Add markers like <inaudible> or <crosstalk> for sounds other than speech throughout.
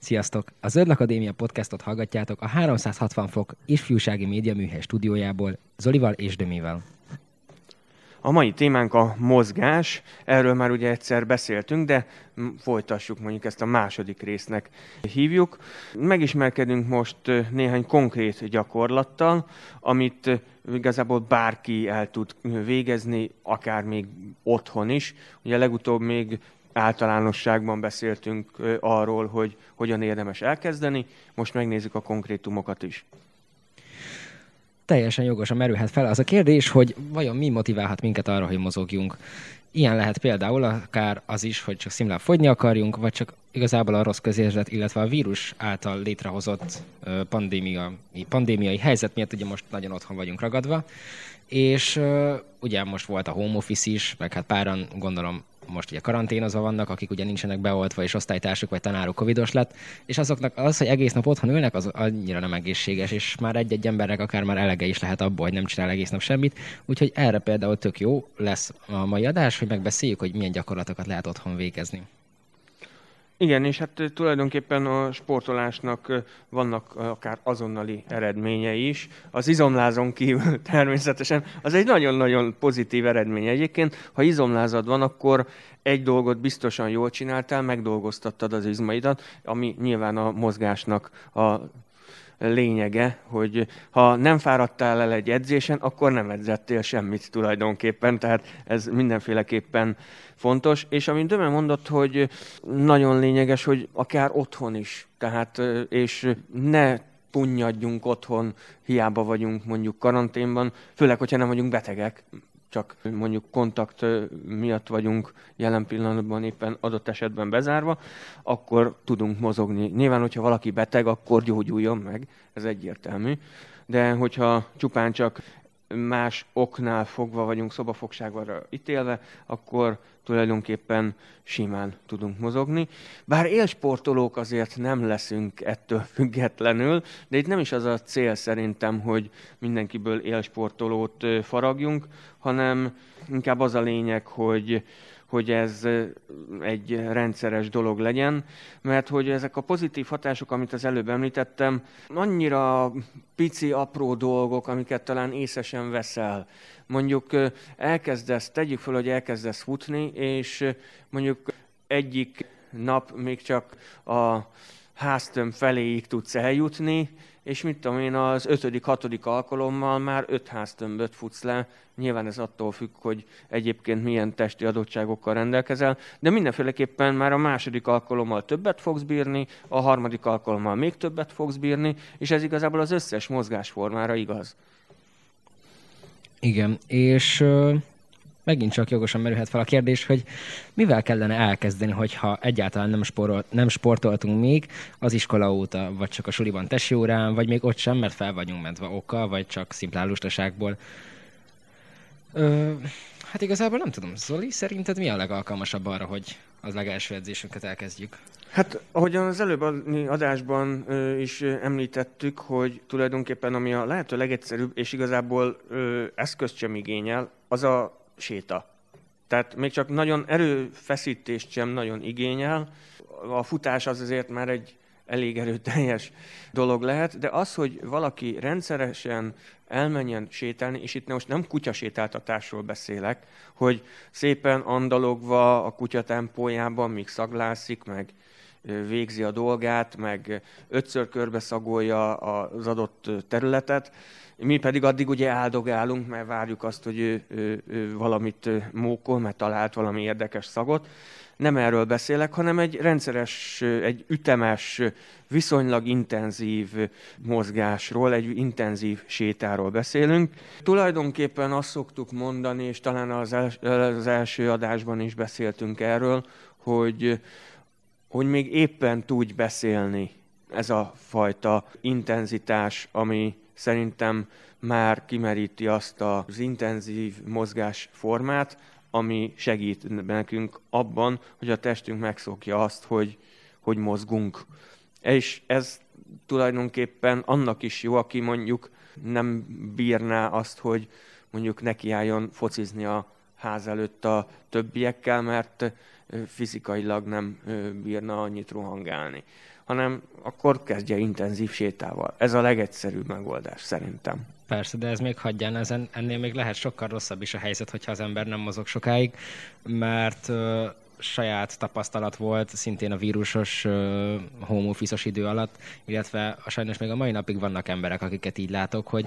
Sziasztok! A Zöld Akadémia podcastot hallgatjátok a 360 fok ifjúsági média műhely stúdiójából Zolival és Dömivel. A mai témánk a mozgás, erről már ugye egyszer beszéltünk, de folytassuk mondjuk ezt a második résznek hívjuk. Megismerkedünk most néhány konkrét gyakorlattal, amit igazából bárki el tud végezni, akár még otthon is. Ugye legutóbb még általánosságban beszéltünk arról, hogy hogyan érdemes elkezdeni, most megnézzük a konkrétumokat is. Teljesen jogosan merülhet fel az a kérdés, hogy vajon mi motiválhat minket arra, hogy mozogjunk. Ilyen lehet például akár az is, hogy csak szimlán fogyni akarjunk, vagy csak igazából a rossz közérzet, illetve a vírus által létrehozott pandémia, pandémiai helyzet miatt ugye most nagyon otthon vagyunk ragadva, és ugye most volt a home office is, meg hát páran gondolom most ugye karanténozva vannak, akik ugye nincsenek beoltva, és osztálytársuk vagy tanárok covidos lett, és azoknak az, hogy egész nap otthon ülnek, az annyira nem egészséges, és már egy-egy embernek akár már elege is lehet abból, hogy nem csinál egész nap semmit. Úgyhogy erre például tök jó lesz a mai adás, hogy megbeszéljük, hogy milyen gyakorlatokat lehet otthon végezni. Igen, és hát tulajdonképpen a sportolásnak vannak akár azonnali eredményei is. Az izomlázon kívül <laughs> természetesen az egy nagyon-nagyon pozitív eredmény. Egyébként, ha izomlázad van, akkor egy dolgot biztosan jól csináltál, megdolgoztattad az izmaidat, ami nyilván a mozgásnak a lényege, hogy ha nem fáradtál el egy edzésen, akkor nem edzettél semmit tulajdonképpen, tehát ez mindenféleképpen fontos. És amint Döme mondott, hogy nagyon lényeges, hogy akár otthon is, tehát és ne punnyadjunk otthon, hiába vagyunk mondjuk karanténban, főleg, hogyha nem vagyunk betegek, csak mondjuk kontakt miatt vagyunk jelen pillanatban éppen adott esetben bezárva, akkor tudunk mozogni. Nyilván, hogyha valaki beteg, akkor gyógyuljon meg, ez egyértelmű. De hogyha csupán csak más oknál fogva vagyunk szobafogságban ítélve, akkor tulajdonképpen simán tudunk mozogni. Bár élsportolók azért nem leszünk ettől függetlenül, de itt nem is az a cél szerintem, hogy mindenkiből élsportolót faragjunk, hanem inkább az a lényeg, hogy hogy ez egy rendszeres dolog legyen, mert hogy ezek a pozitív hatások, amit az előbb említettem, annyira pici, apró dolgok, amiket talán észesen veszel. Mondjuk elkezdesz, tegyük fel, hogy elkezdesz futni, és mondjuk egyik nap még csak a háztöm feléig tudsz eljutni, és mit tudom én, az ötödik, hatodik alkalommal már öt háztömböt futsz le. Nyilván ez attól függ, hogy egyébként milyen testi adottságokkal rendelkezel, de mindenféleképpen már a második alkalommal többet fogsz bírni, a harmadik alkalommal még többet fogsz bírni, és ez igazából az összes mozgásformára igaz. Igen, és megint csak jogosan merülhet fel a kérdés, hogy mivel kellene elkezdeni, hogyha egyáltalán nem, sporol, nem sportoltunk még az iskola óta, vagy csak a suliban tesi órán, vagy még ott sem, mert fel vagyunk mentve okkal, vagy csak szimplán lustaságból. Ö, hát igazából nem tudom. Zoli, szerinted mi a legalkalmasabb arra, hogy az legelső edzésünket elkezdjük? Hát, ahogyan az előbb adásban is említettük, hogy tulajdonképpen ami a lehető legegyszerűbb, és igazából eszközt sem igényel, az a séta. Tehát még csak nagyon erőfeszítést sem nagyon igényel. A futás az azért már egy elég erőteljes dolog lehet, de az, hogy valaki rendszeresen elmenjen sétálni, és itt most nem kutyasétáltatásról beszélek, hogy szépen andalogva a kutya tempójában, míg szaglászik, meg végzi a dolgát, meg ötször körbe szagolja az adott területet, mi pedig addig ugye áldogálunk, mert várjuk azt, hogy ő, ő, ő valamit mókol, mert talált valami érdekes szagot. Nem erről beszélek, hanem egy rendszeres, egy ütemes, viszonylag intenzív mozgásról, egy intenzív sétáról beszélünk. Tulajdonképpen azt szoktuk mondani, és talán az, els, az első adásban is beszéltünk erről, hogy, hogy még éppen tudj beszélni ez a fajta intenzitás, ami szerintem már kimeríti azt az intenzív mozgásformát, ami segít nekünk abban, hogy a testünk megszokja azt, hogy, hogy mozgunk. És ez tulajdonképpen annak is jó, aki mondjuk nem bírná azt, hogy mondjuk nekiálljon focizni a ház előtt a többiekkel, mert fizikailag nem bírna annyit rohangálni, hanem akkor kezdje intenzív sétával. Ez a legegyszerűbb megoldás szerintem. Persze, de ez még hagyján, ezen, ennél még lehet sokkal rosszabb is a helyzet, hogyha az ember nem mozog sokáig, mert saját tapasztalat volt szintén a vírusos home office idő alatt, illetve a sajnos még a mai napig vannak emberek, akiket így látok, hogy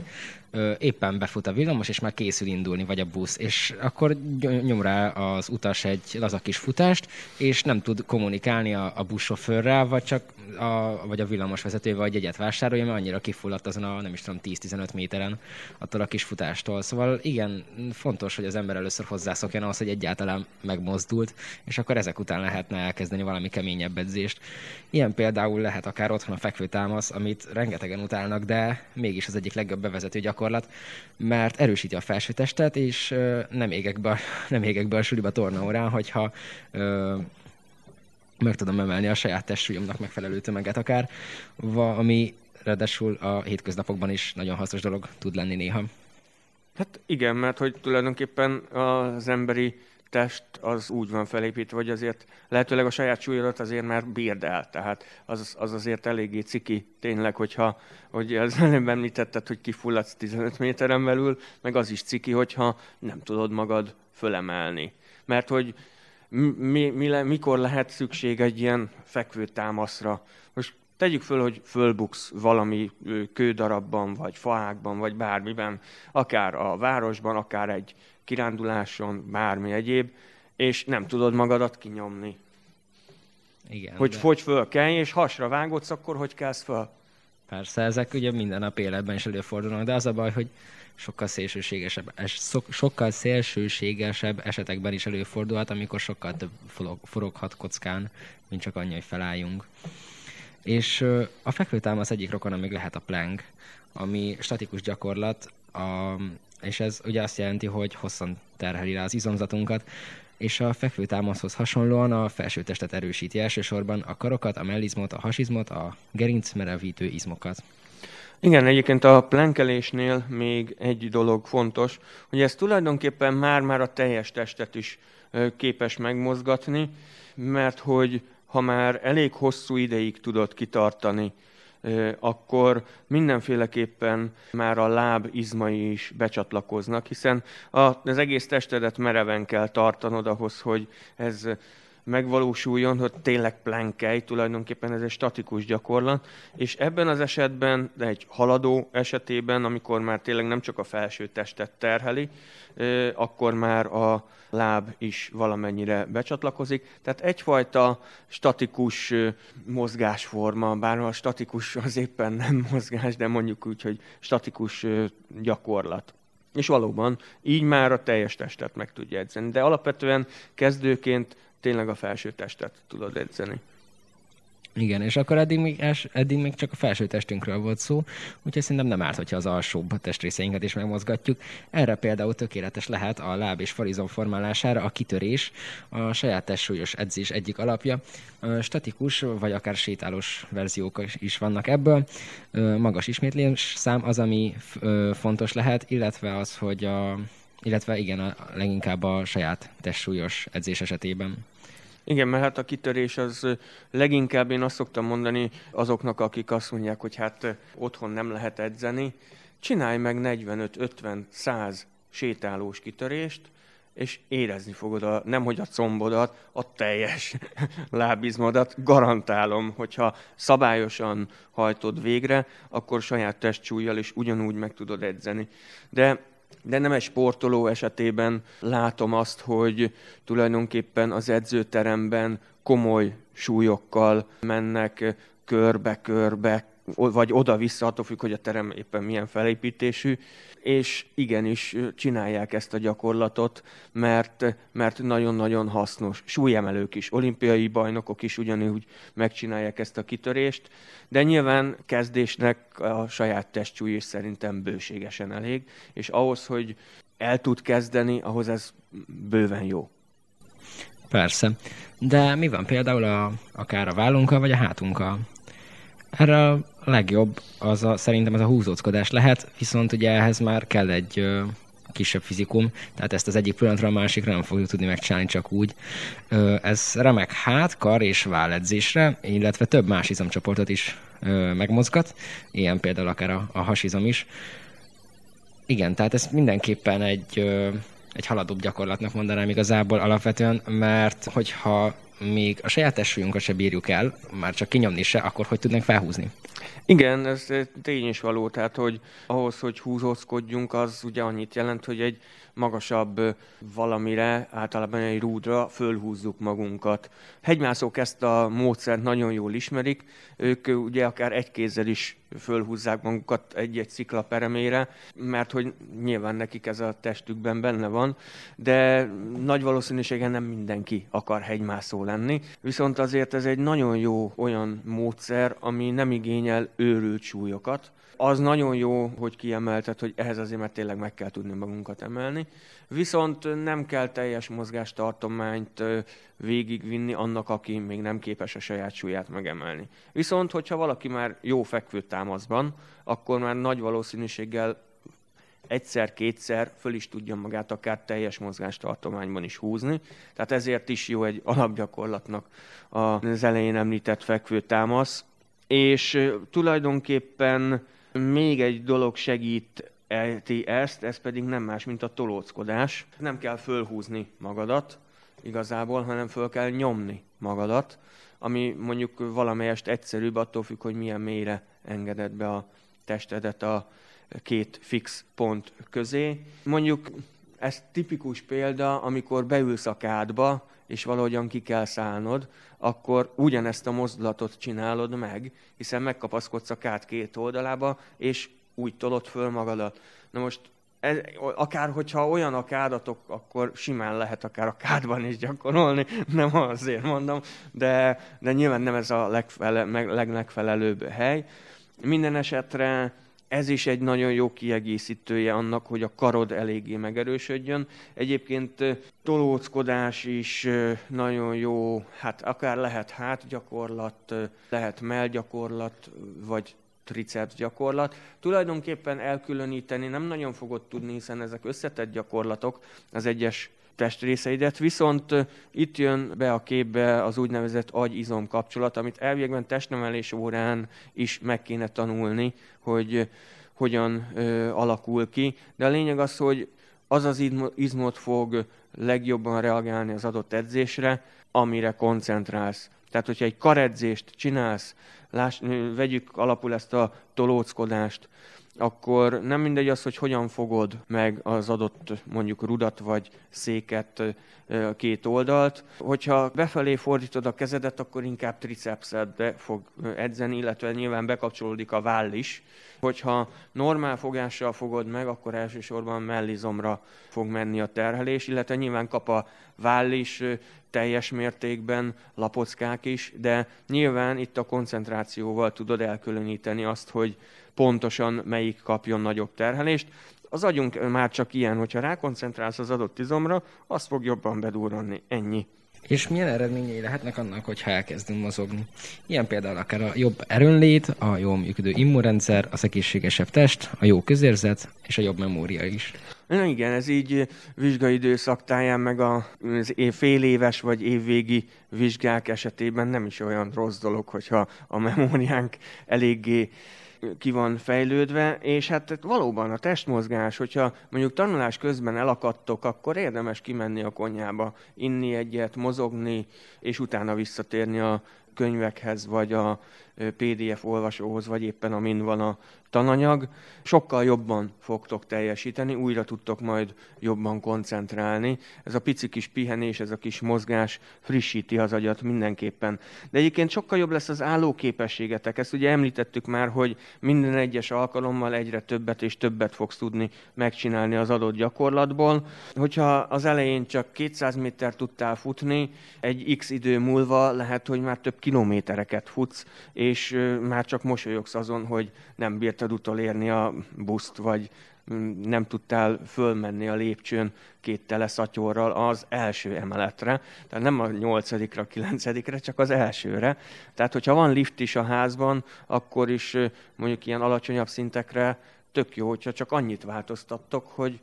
éppen befut a villamos, és már készül indulni, vagy a busz, és akkor nyom rá az utas egy laza kis futást, és nem tud kommunikálni a, a buszsofőrrel, vagy csak a, vagy a villamosvezetővel, vagy egyet vásárolja, mert annyira kifulladt azon a, nem is tudom, 10-15 méteren attól a kis futástól. Szóval igen, fontos, hogy az ember először hozzászokjon ahhoz, hogy egyáltalán megmozdult, és akkor ezek után lehetne elkezdeni valami keményebb edzést. Ilyen például lehet akár otthon a fekvőtámasz, amit rengetegen utálnak, de mégis az egyik legjobb bevezető gyakorlat, mert erősíti a felsőtestet, és nem égek be, <laughs> nem égek be a suliba tornaórán, hogyha meg tudom emelni a saját testsúlyomnak megfelelő tömeget akár, ami ráadásul a hétköznapokban is nagyon hasznos dolog tud lenni néha. Hát igen, mert hogy tulajdonképpen az emberi test az úgy van felépítve, hogy azért lehetőleg a saját súlyodat azért már bírd el. Tehát az, az azért eléggé ciki tényleg, hogyha hogy az <laughs> előbb említetted, hogy kifulladsz 15 méteren belül, meg az is ciki, hogyha nem tudod magad fölemelni. Mert hogy mi, mi mikor lehet szükség egy ilyen fekvő támaszra. Most tegyük föl, hogy fölbuksz valami kődarabban, vagy faákban, vagy bármiben, akár a városban, akár egy kiránduláson, bármi egyéb, és nem tudod magadat kinyomni. Igen, hogy de... fogy föl kelj, és hasra vágódsz, akkor hogy kelsz föl? Persze, ezek ugye minden nap életben is előfordulnak, de az a baj, hogy sokkal szélsőségesebb, es, sokkal szélsőségesebb esetekben is előfordulhat, amikor sokkal több foroghat kockán, mint csak annyi, hogy felálljunk. És a fekvőtámasz egyik rokona még lehet a plank, ami statikus gyakorlat, a, és ez ugye azt jelenti, hogy hosszan terheli rá az izomzatunkat, és a fekvőtámaszhoz hasonlóan a felsőtestet erősíti elsősorban a karokat, a mellizmot, a hasizmot, a gerincmerevítő izmokat. Igen, egyébként a plenkelésnél még egy dolog fontos, hogy ez tulajdonképpen már-már a teljes testet is képes megmozgatni, mert hogy ha már elég hosszú ideig tudod kitartani, akkor mindenféleképpen már a láb izmai is becsatlakoznak, hiszen az egész testedet mereven kell tartanod ahhoz, hogy ez megvalósuljon, hogy tényleg plánkelj, tulajdonképpen ez egy statikus gyakorlat, és ebben az esetben, de egy haladó esetében, amikor már tényleg nem csak a felső testet terheli, akkor már a láb is valamennyire becsatlakozik. Tehát egyfajta statikus mozgásforma, bár a statikus az éppen nem mozgás, de mondjuk úgy, hogy statikus gyakorlat. És valóban így már a teljes testet meg tudja edzeni. De alapvetően kezdőként tényleg a felső testet tudod edzeni. Igen, és akkor eddig még, eddig még csak a felső testünkről volt szó, úgyhogy szerintem nem árt, hogyha az alsóbb testrészeinket is megmozgatjuk. Erre például tökéletes lehet a láb és farizom formálására a kitörés, a saját testsúlyos edzés egyik alapja. Statikus vagy akár sétálós verziók is vannak ebből. Magas ismétlés szám az, ami fontos lehet, illetve az, hogy a illetve igen, a, leginkább a saját testsúlyos edzés esetében. Igen, mert hát a kitörés az leginkább én azt szoktam mondani azoknak, akik azt mondják, hogy hát otthon nem lehet edzeni, csinálj meg 45-50-100 sétálós kitörést, és érezni fogod a, nem hogy a combodat, a teljes <laughs> lábizmodat. Garantálom, hogyha szabályosan hajtod végre, akkor saját testsúlyjal is ugyanúgy meg tudod edzeni. De de nem egy sportoló esetében látom azt, hogy tulajdonképpen az edzőteremben komoly súlyokkal mennek körbe-körbe, vagy oda-vissza, attól függ, hogy a terem éppen milyen felépítésű, és igenis csinálják ezt a gyakorlatot, mert, mert nagyon-nagyon hasznos. Súlyemelők is, olimpiai bajnokok is ugyanúgy megcsinálják ezt a kitörést, de nyilván kezdésnek a saját testsúly is szerintem bőségesen elég, és ahhoz, hogy el tud kezdeni, ahhoz ez bőven jó. Persze. De mi van például a, akár a vállunkkal, vagy a hátunkkal? Erre a legjobb az a, szerintem ez a húzóckodás lehet, viszont ugye ehhez már kell egy ö, kisebb fizikum, tehát ezt az egyik pillanatra a másikra nem fogjuk tudni megcsinálni csak úgy. Ez remek hát, kar és válledzésre, illetve több más izomcsoportot is megmozgat, ilyen például akár a, a hasizom is. Igen, tehát ez mindenképpen egy, egy haladóbb gyakorlatnak mondanám igazából alapvetően, mert hogyha még a saját testsúlyunkat se bírjuk el, már csak kinyomni se, akkor hogy tudnánk felhúzni? Igen, ez tény is való, tehát hogy ahhoz, hogy húzózkodjunk, az ugye annyit jelent, hogy egy magasabb valamire, általában egy rúdra fölhúzzuk magunkat. Hegymászók ezt a módszert nagyon jól ismerik, ők ugye akár egy kézzel is fölhúzzák magukat egy-egy szikla peremére, mert hogy nyilván nekik ez a testükben benne van, de nagy valószínűséggel nem mindenki akar hegymászó lenni, viszont azért ez egy nagyon jó olyan módszer, ami nem igényel őrült súlyokat, az nagyon jó, hogy kiemelted, hogy ehhez azért mert tényleg meg kell tudni magunkat emelni. Viszont nem kell teljes mozgástartományt végigvinni annak, aki még nem képes a saját súlyát megemelni. Viszont, hogyha valaki már jó fekvő támaszban, akkor már nagy valószínűséggel egyszer-kétszer föl is tudja magát akár teljes mozgástartományban is húzni. Tehát ezért is jó egy alapgyakorlatnak az elején említett fekvő támasz. És tulajdonképpen még egy dolog segít ezt, ez pedig nem más, mint a tolóckodás. Nem kell fölhúzni magadat igazából, hanem föl kell nyomni magadat, ami mondjuk valamelyest egyszerűbb, attól függ, hogy milyen mélyre engeded be a testedet a két fix pont közé. Mondjuk ez tipikus példa, amikor beülsz a kádba, és valahogyan ki kell szállnod, akkor ugyanezt a mozdulatot csinálod meg, hiszen megkapaszkodsz a kád két oldalába, és úgy tolod föl magadat. Na most ez, akár hogyha olyan a kádatok, akkor simán lehet akár a kádban is gyakorolni, <laughs> nem azért mondom, de, de nyilván nem ez a legfele, legmegfelelőbb hely. Minden esetre ez is egy nagyon jó kiegészítője annak, hogy a karod eléggé megerősödjön. Egyébként tolóckodás is nagyon jó, hát akár lehet hátgyakorlat, lehet mellgyakorlat, vagy triceps gyakorlat. Tulajdonképpen elkülöníteni nem nagyon fogod tudni, hiszen ezek összetett gyakorlatok az egyes testrészeidet, viszont itt jön be a képbe az úgynevezett agy-izom kapcsolat, amit elvégben testnemelés órán is meg kéne tanulni, hogy hogyan ö, alakul ki. De a lényeg az, hogy az az izmot fog legjobban reagálni az adott edzésre, amire koncentrálsz. Tehát, hogyha egy karedzést csinálsz, láss, vegyük alapul ezt a tolóckodást, akkor nem mindegy az, hogy hogyan fogod meg az adott mondjuk rudat vagy széket két oldalt. Hogyha befelé fordítod a kezedet, akkor inkább tricepszedbe fog edzeni, illetve nyilván bekapcsolódik a váll is. Hogyha normál fogással fogod meg, akkor elsősorban mellizomra fog menni a terhelés, illetve nyilván kap a váll is teljes mértékben, lapockák is, de nyilván itt a koncentrációval tudod elkülöníteni azt, hogy pontosan melyik kapjon nagyobb terhelést. Az agyunk már csak ilyen, hogyha rákoncentrálsz az adott izomra, azt fog jobban bedurranni. Ennyi. És milyen eredményei lehetnek annak, hogyha elkezdünk mozogni? Ilyen például akár a jobb erőnlét, a jól működő immunrendszer, az egészségesebb test, a jó közérzet és a jobb memória is. Na igen, ez így vizsgaidőszak táján, meg a fél éves vagy évvégi vizsgák esetében nem is olyan rossz dolog, hogyha a memóriánk eléggé ki van fejlődve, és hát valóban a testmozgás, hogyha mondjuk tanulás közben elakadtok, akkor érdemes kimenni a konyhába, inni egyet, mozogni, és utána visszatérni a könyvekhez, vagy a PDF olvasóhoz, vagy éppen amin van a tananyag, sokkal jobban fogtok teljesíteni, újra tudtok majd jobban koncentrálni. Ez a pici kis pihenés, ez a kis mozgás frissíti az agyat mindenképpen. De egyébként sokkal jobb lesz az állóképességetek. Ezt ugye említettük már, hogy minden egyes alkalommal egyre többet és többet fogsz tudni megcsinálni az adott gyakorlatból. Hogyha az elején csak 200 méter tudtál futni, egy x idő múlva lehet, hogy már több kilométereket futsz, és már csak mosolyogsz azon, hogy nem bírtad utolérni a buszt, vagy mm, nem tudtál fölmenni a lépcsőn két tele szatyorral az első emeletre, tehát nem a nyolcadikra, kilencedikre, csak az elsőre. Tehát, hogyha van lift is a házban, akkor is mondjuk ilyen alacsonyabb szintekre tök jó, hogyha csak annyit változtattok, hogy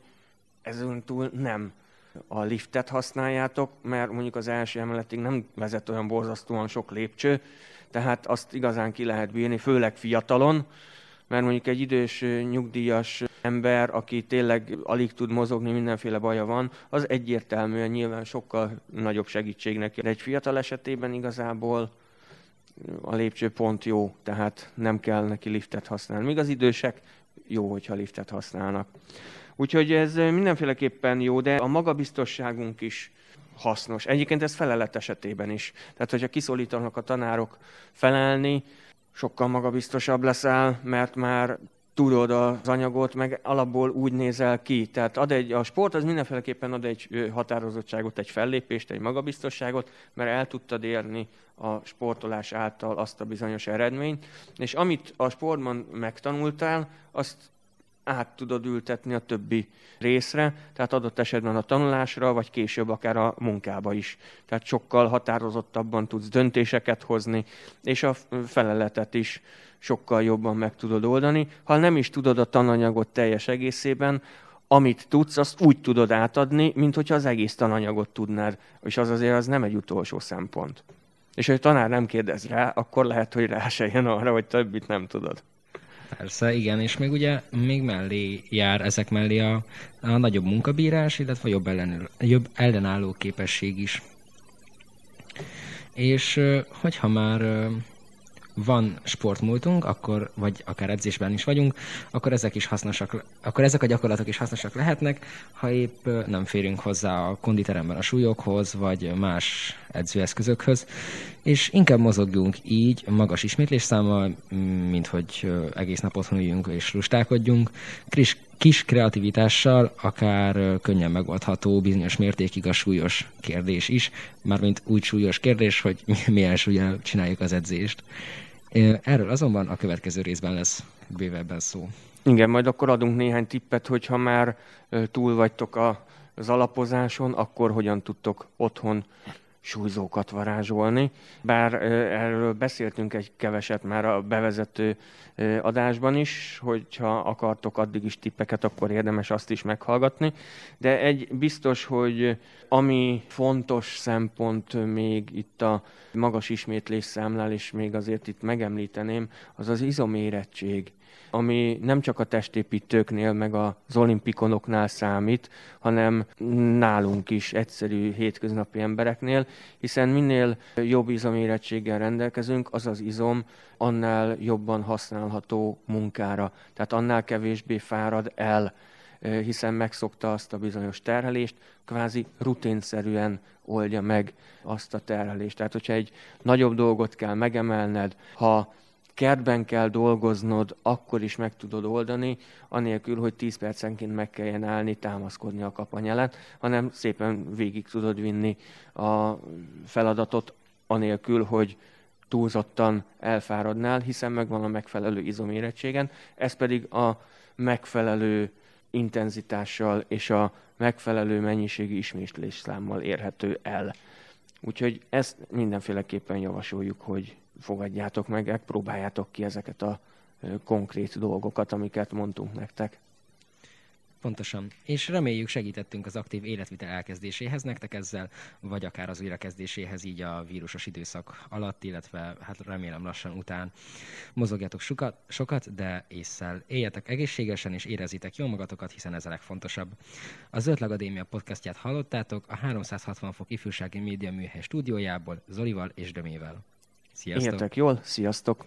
Ezen túl nem a liftet használjátok, mert mondjuk az első emeletig nem vezet olyan borzasztóan sok lépcső, tehát azt igazán ki lehet bírni, főleg fiatalon, mert mondjuk egy idős nyugdíjas ember, aki tényleg alig tud mozogni, mindenféle baja van, az egyértelműen nyilván sokkal nagyobb segítség neki. De egy fiatal esetében igazából a lépcső pont jó, tehát nem kell neki liftet használni. Míg az idősek jó, hogyha liftet használnak. Úgyhogy ez mindenféleképpen jó, de a magabiztosságunk is hasznos. Egyébként ez felelet esetében is. Tehát, hogyha kiszólítanak a tanárok felelni, sokkal magabiztosabb leszel, mert már tudod az anyagot, meg alapból úgy nézel ki. Tehát ad egy, a sport az mindenféleképpen ad egy határozottságot, egy fellépést, egy magabiztosságot, mert el tudtad érni a sportolás által azt a bizonyos eredményt, és amit a sportban megtanultál, azt át tudod ültetni a többi részre, tehát adott esetben a tanulásra, vagy később akár a munkába is. Tehát sokkal határozottabban tudsz döntéseket hozni, és a feleletet is sokkal jobban meg tudod oldani. Ha nem is tudod a tananyagot teljes egészében, amit tudsz, azt úgy tudod átadni, mint hogyha az egész tananyagot tudnád. És az azért az nem egy utolsó szempont. És ha a tanár nem kérdez rá, akkor lehet, hogy rá se jön arra, hogy többit nem tudod. Persze, igen, és még ugye még mellé jár ezek mellé a, a nagyobb munkabírás, illetve jobb, ellen, jobb ellenálló képesség is. És hogyha már van sportmúltunk, akkor, vagy akár edzésben is vagyunk, akkor ezek is hasznosak, akkor ezek a gyakorlatok is hasznosak lehetnek, ha épp nem férünk hozzá a konditeremben a súlyokhoz, vagy más edzőeszközökhöz, és inkább mozogjunk így magas ismétlésszámmal, mint hogy egész nap otthon üljünk és lustálkodjunk. Kis, kis kreativitással akár könnyen megoldható bizonyos mértékig a súlyos kérdés is, mármint úgy súlyos kérdés, hogy milyen súlyjal csináljuk az edzést. Erről azonban a következő részben lesz bővebben szó. Igen, majd akkor adunk néhány tippet, hogyha már túl vagytok a, az alapozáson, akkor hogyan tudtok otthon súlyzókat varázsolni. Bár erről beszéltünk egy keveset már a bevezető adásban is, hogyha akartok addig is tippeket, akkor érdemes azt is meghallgatni. De egy biztos, hogy ami fontos szempont még itt a magas ismétlés számlál, és még azért itt megemlíteném, az az izomérettség ami nem csak a testépítőknél, meg az olimpikonoknál számít, hanem nálunk is, egyszerű hétköznapi embereknél, hiszen minél jobb izomérettséggel rendelkezünk, az az izom annál jobban használható munkára. Tehát annál kevésbé fárad el, hiszen megszokta azt a bizonyos terhelést, kvázi rutinszerűen oldja meg azt a terhelést. Tehát, hogyha egy nagyobb dolgot kell megemelned, ha kertben kell dolgoznod, akkor is meg tudod oldani, anélkül, hogy 10 percenként meg kelljen állni, támaszkodni a kapanyelát, hanem szépen végig tudod vinni a feladatot, anélkül, hogy túlzottan elfáradnál, hiszen megvan a megfelelő izomérettségen, ez pedig a megfelelő intenzitással és a megfelelő mennyiségi ismétlés számmal érhető el. Úgyhogy ezt mindenféleképpen javasoljuk, hogy fogadjátok meg, próbáljátok ki ezeket a konkrét dolgokat, amiket mondtunk nektek. Pontosan. És reméljük segítettünk az aktív életvitel elkezdéséhez nektek ezzel, vagy akár az újrakezdéséhez így a vírusos időszak alatt, illetve hát remélem lassan után. Mozogjatok sokat, sokat de észszel. Éljetek egészségesen és érezitek jól magatokat, hiszen ez a legfontosabb. A Zöld Akadémia podcastját hallottátok a 360 fok ifjúsági média műhely stúdiójából Zolival és Dömével. Sziasztok! Éljetek jól, sziasztok!